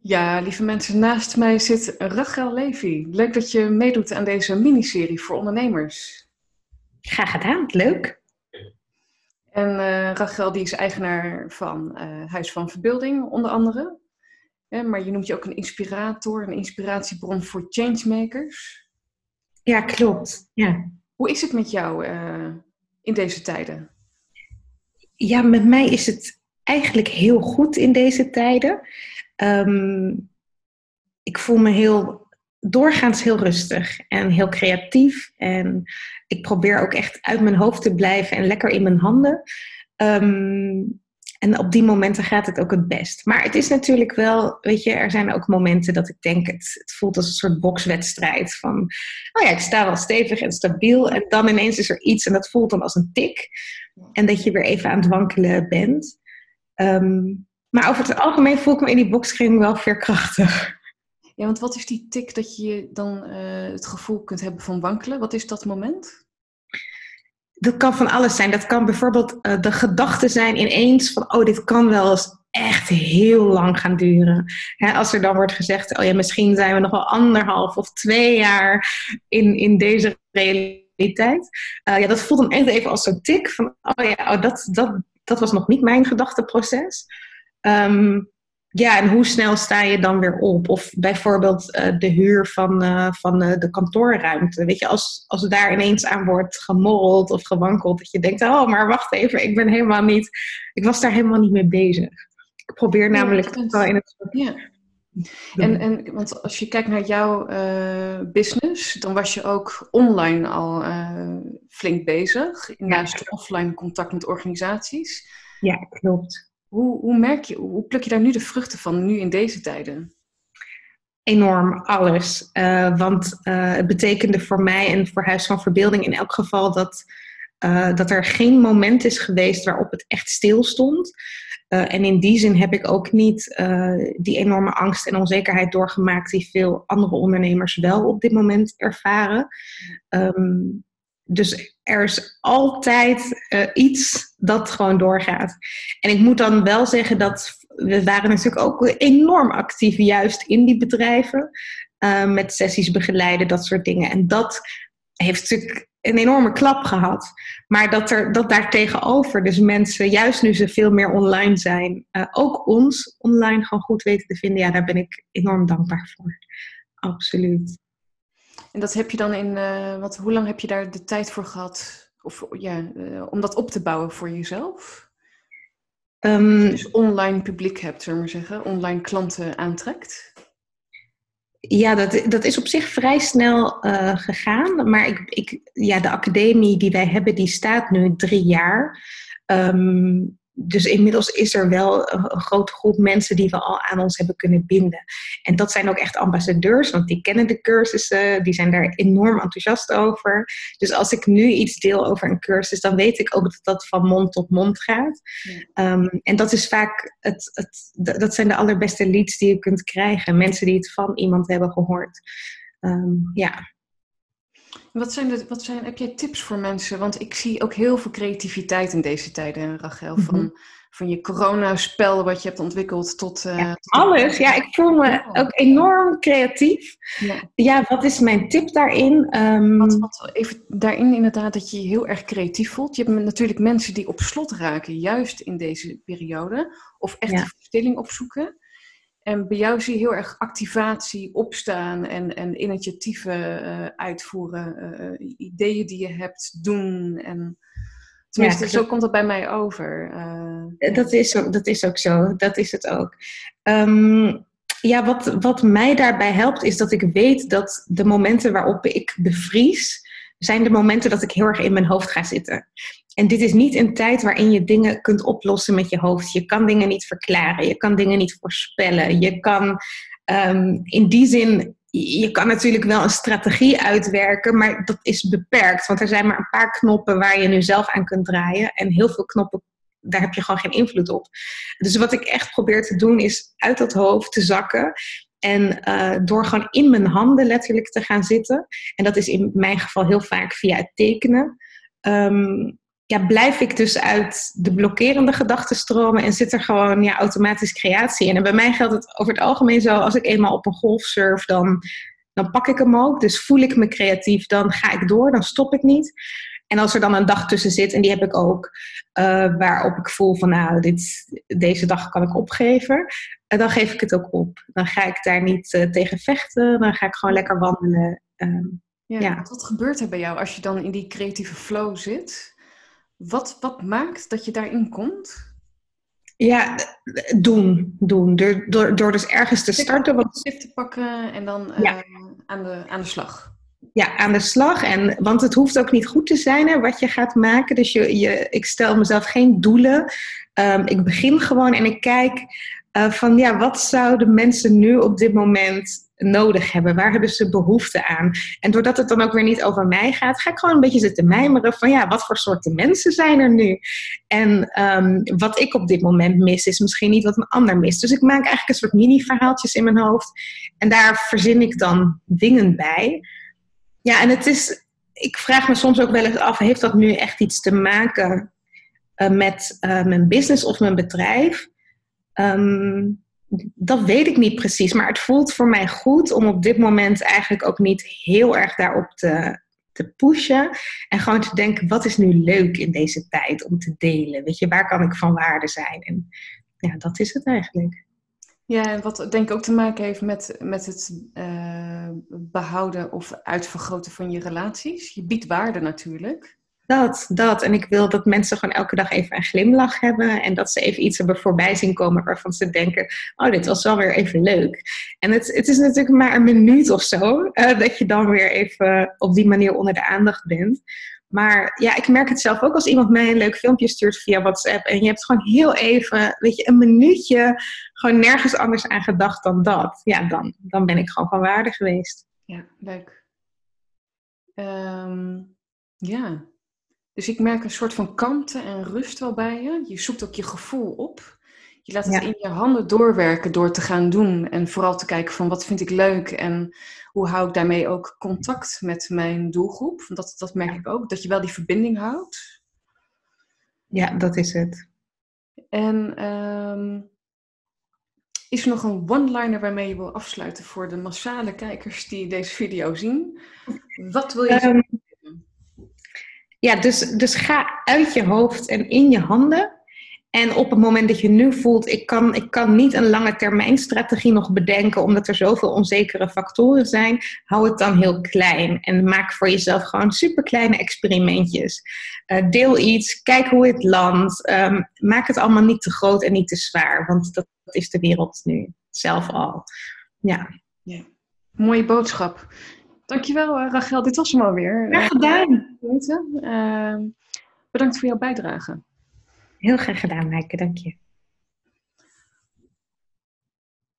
Ja, lieve mensen, naast mij zit Rachel Levy. Leuk dat je meedoet aan deze miniserie voor ondernemers. Graag gedaan, leuk. En uh, Rachel die is eigenaar van uh, Huis van Verbeelding, onder andere. maar je noemt je ook een inspirator, een inspiratiebron voor changemakers. Ja, klopt. Ja. Hoe is het met jou uh, in deze tijden? Ja, met mij is het eigenlijk heel goed in deze tijden. Um, ik voel me heel doorgaans heel rustig en heel creatief. En ik probeer ook echt uit mijn hoofd te blijven en lekker in mijn handen. Um, en op die momenten gaat het ook het best. Maar het is natuurlijk wel, weet je, er zijn ook momenten dat ik denk, het, het voelt als een soort bokswedstrijd. Van, oh ja, ik sta wel stevig en stabiel. En dan ineens is er iets en dat voelt dan als een tik. En dat je weer even aan het wankelen bent. Um, maar over het algemeen voel ik me in die boxring wel veerkrachtig. Ja, want wat is die tik dat je dan uh, het gevoel kunt hebben van wankelen? Wat is dat moment? Dat kan van alles zijn. Dat kan bijvoorbeeld uh, de gedachte zijn ineens van, oh, dit kan wel eens echt heel lang gaan duren. Hè, als er dan wordt gezegd, oh ja, misschien zijn we nog wel anderhalf of twee jaar in, in deze realiteit. Uh, ja, dat voelt dan echt even als zo'n tik van, oh ja, oh, dat, dat, dat was nog niet mijn gedachteproces. Um, ja, en hoe snel sta je dan weer op? Of bijvoorbeeld uh, de huur van, uh, van uh, de kantoorruimte. Weet je, als, als er daar ineens aan wordt gemorreld of gewankeld, dat je denkt, oh, maar wacht even, ik ben helemaal niet, ik was daar helemaal niet mee bezig. Ik probeer namelijk ja, wel in het. Ja. En, en want als je kijkt naar jouw business, dan was je ook online al flink bezig, naast ja. offline contact met organisaties. Ja, klopt. Hoe, hoe merk je, hoe pluk je daar nu de vruchten van, nu in deze tijden? Enorm, alles. Uh, want uh, het betekende voor mij en voor Huis van Verbeelding in elk geval dat, uh, dat er geen moment is geweest waarop het echt stil stond. en in die zin heb ik ook niet die enorme angst en onzekerheid doorgemaakt die veel andere ondernemers wel op dit moment ervaren. Um, dus er is altijd uh, iets dat gewoon doorgaat. En ik moet dan wel zeggen dat we waren natuurlijk ook enorm actief juist in die bedrijven. Uh, met sessies begeleiden, dat soort dingen. En dat heeft natuurlijk een enorme klap gehad. Maar dat, er, dat daar tegenover dus mensen, juist nu ze veel meer online zijn, uh, ook ons online gewoon goed weten te vinden. Ja, daar ben ik enorm dankbaar voor. Absoluut. En dat heb je dan in, uh, wat, hoe lang heb je daar de tijd voor gehad of, ja, uh, om dat op te bouwen voor jezelf? Um, dus online publiek hebt, zullen we maar zeggen, online klanten aantrekt? Ja, dat, dat is op zich vrij snel uh, gegaan. Maar ik, ik, ja, de academie die wij hebben, die staat nu drie jaar. Um, dus inmiddels is er wel een, grote groep mensen die we al aan ons hebben kunnen binden. En dat zijn ook echt ambassadeurs, want die kennen de cursussen, die zijn daar enorm enthousiast over. Dus als ik nu iets deel over een cursus, dan weet ik ook dat dat van mond tot mond gaat. Ja. Um, en dat is vaak het, het, dat zijn de allerbeste leads die je kunt krijgen. Mensen die het van iemand hebben gehoord. Um, ja. Wat zijn, de, wat zijn, heb jij tips voor mensen? Want ik zie ook heel veel creativiteit in deze tijden, Rachel. Mhm. Van, van je coronaspel wat je hebt ontwikkeld tot... Uh, ja, alles. Ja, ik voel me ook enorm creatief. Ja. ja, wat is mijn tip daarin? Um... Wat, wat, even daarin inderdaad dat je je heel erg creatief voelt. Je hebt natuurlijk mensen die op slot raken, juist in deze periode. Of echt ja. verstilling opzoeken. En bij jou zie je heel erg activatie, opstaan en, en initiatieven uh, uitvoeren, uh, ideeën die je hebt doen. En tenminste, ja, zo komt dat bij mij over. Uh, dat, is ook, dat is ook zo, dat is het ook. Um, ja, wat, wat mij daarbij helpt is dat ik weet dat de momenten waarop ik bevries, zijn de momenten dat ik heel erg in mijn hoofd ga zitten. En dit is niet een tijd waarin je dingen kunt oplossen met je hoofd. Je kan dingen niet verklaren, je kan dingen niet voorspellen. Je kan um, in die zin, je kan natuurlijk wel een strategie uitwerken, maar dat is beperkt. Want er zijn maar een paar knoppen waar je nu zelf aan kunt draaien. En heel veel knoppen, daar heb je gewoon geen invloed op. Dus wat ik echt probeer te doen, is uit dat hoofd te zakken. En uh, door gewoon in mijn handen letterlijk te gaan zitten. En dat is in mijn geval heel vaak via het tekenen. Um, ja, blijf ik dus uit de blokkerende gedachten stromen en zit er gewoon ja, automatisch creatie in. En bij mij geldt het over het algemeen zo, als ik eenmaal op een golf surf, dan, dan pak ik hem ook. Dus voel ik me creatief, dan ga ik door, dan stop ik niet. En als er dan een dag tussen zit, en die heb ik ook, uh, waarop ik voel van nou, dit, deze dag kan ik opgeven, uh, dan geef ik het ook op. Dan ga ik daar niet uh, tegen vechten, dan ga ik gewoon lekker wandelen. Ehm, ja, ja. Wat gebeurt er bij jou als je dan in die creatieve flow zit? Wat, wat maakt dat je daarin komt? Ja, doen. doen. Door, door, door dus ergens te starten. Wat... te pakken en dan ja. aan, de, aan de slag ja, aan de slag. En, want het hoeft ook niet goed te zijn hè, wat je gaat maken. Dus je, je, ik stel mezelf geen doelen. Um, ik begin gewoon en ik kijk uh, van ja, wat zouden mensen nu op dit moment nodig hebben? Waar hebben ze behoefte aan? En doordat het dan ook weer niet over mij gaat, ga ik gewoon een beetje zitten mijmeren van ja, wat voor soorten mensen zijn er nu? En um, wat ik op dit moment mis, is misschien niet wat een ander mist. Dus ik maak eigenlijk een soort mini-verhaaltjes in mijn hoofd. En daar verzin ik dan dingen bij. Ja, en het is, ik vraag me soms ook wel eens af, heeft dat nu echt iets te maken uh, met uh, mijn business of mijn bedrijf? Um, dat weet ik niet precies, maar het voelt voor mij goed om op dit moment eigenlijk ook niet heel erg daarop te, te pushen. En gewoon te denken, wat is nu leuk in deze tijd om te delen? Weet je, waar kan ik van waarde zijn? En ja, dat is het eigenlijk. Ja, en wat denk ik ook te maken heeft met, met het uh, behouden of uitvergroten van je relaties. Je biedt waarde natuurlijk. Dat, dat. En ik wil dat mensen gewoon elke dag even een glimlach hebben. En dat ze even iets hebben voorbij zien komen waarvan ze denken: Oh, dit was wel weer even leuk. En het, het is natuurlijk maar een minuut of zo uh, dat je dan weer even op die manier onder de aandacht bent. Maar ja, ik merk het zelf ook als iemand mij een leuk filmpje stuurt via WhatsApp. En je hebt gewoon heel even, weet je, een minuutje gewoon nergens anders aan gedacht dan dat. Ja, dan, dan ben ik gewoon van waarde geweest. Ja, leuk. Um, ja, dus ik merk een soort van kalmte en rust wel bij je. Je zoekt ook je gevoel op. Je laat het in je handen doorwerken door te gaan doen. En vooral te kijken van wat vind ik leuk en hoe hou ik daarmee ook contact met mijn doelgroep. Dat, dat merk ik ook, dat je wel die verbinding houdt. Ja, dat is het. En um, is er nog een one-liner waarmee je wil afsluiten voor de massale kijkers die deze video zien? Wat wil je um, Ja, dus, dus ga uit je hoofd en in je handen. En op het moment dat je nu voelt, ik kan, ik kan niet een lange termijn strategie nog bedenken, omdat er zoveel onzekere factoren zijn, hou het dan heel klein. En maak voor jezelf gewoon super kleine experimentjes. Uh, deel iets, kijk hoe het landt. Um, maak het allemaal niet te groot en niet te zwaar, want dat, dat is de wereld nu zelf al. Ja. ja. Mooie boodschap. Dankjewel, uh, Rachel. Dit was hem alweer. Graag gedaan. Uh, bedankt voor jouw bijdrage. Heel graag gedaan, Maaike. Dank je.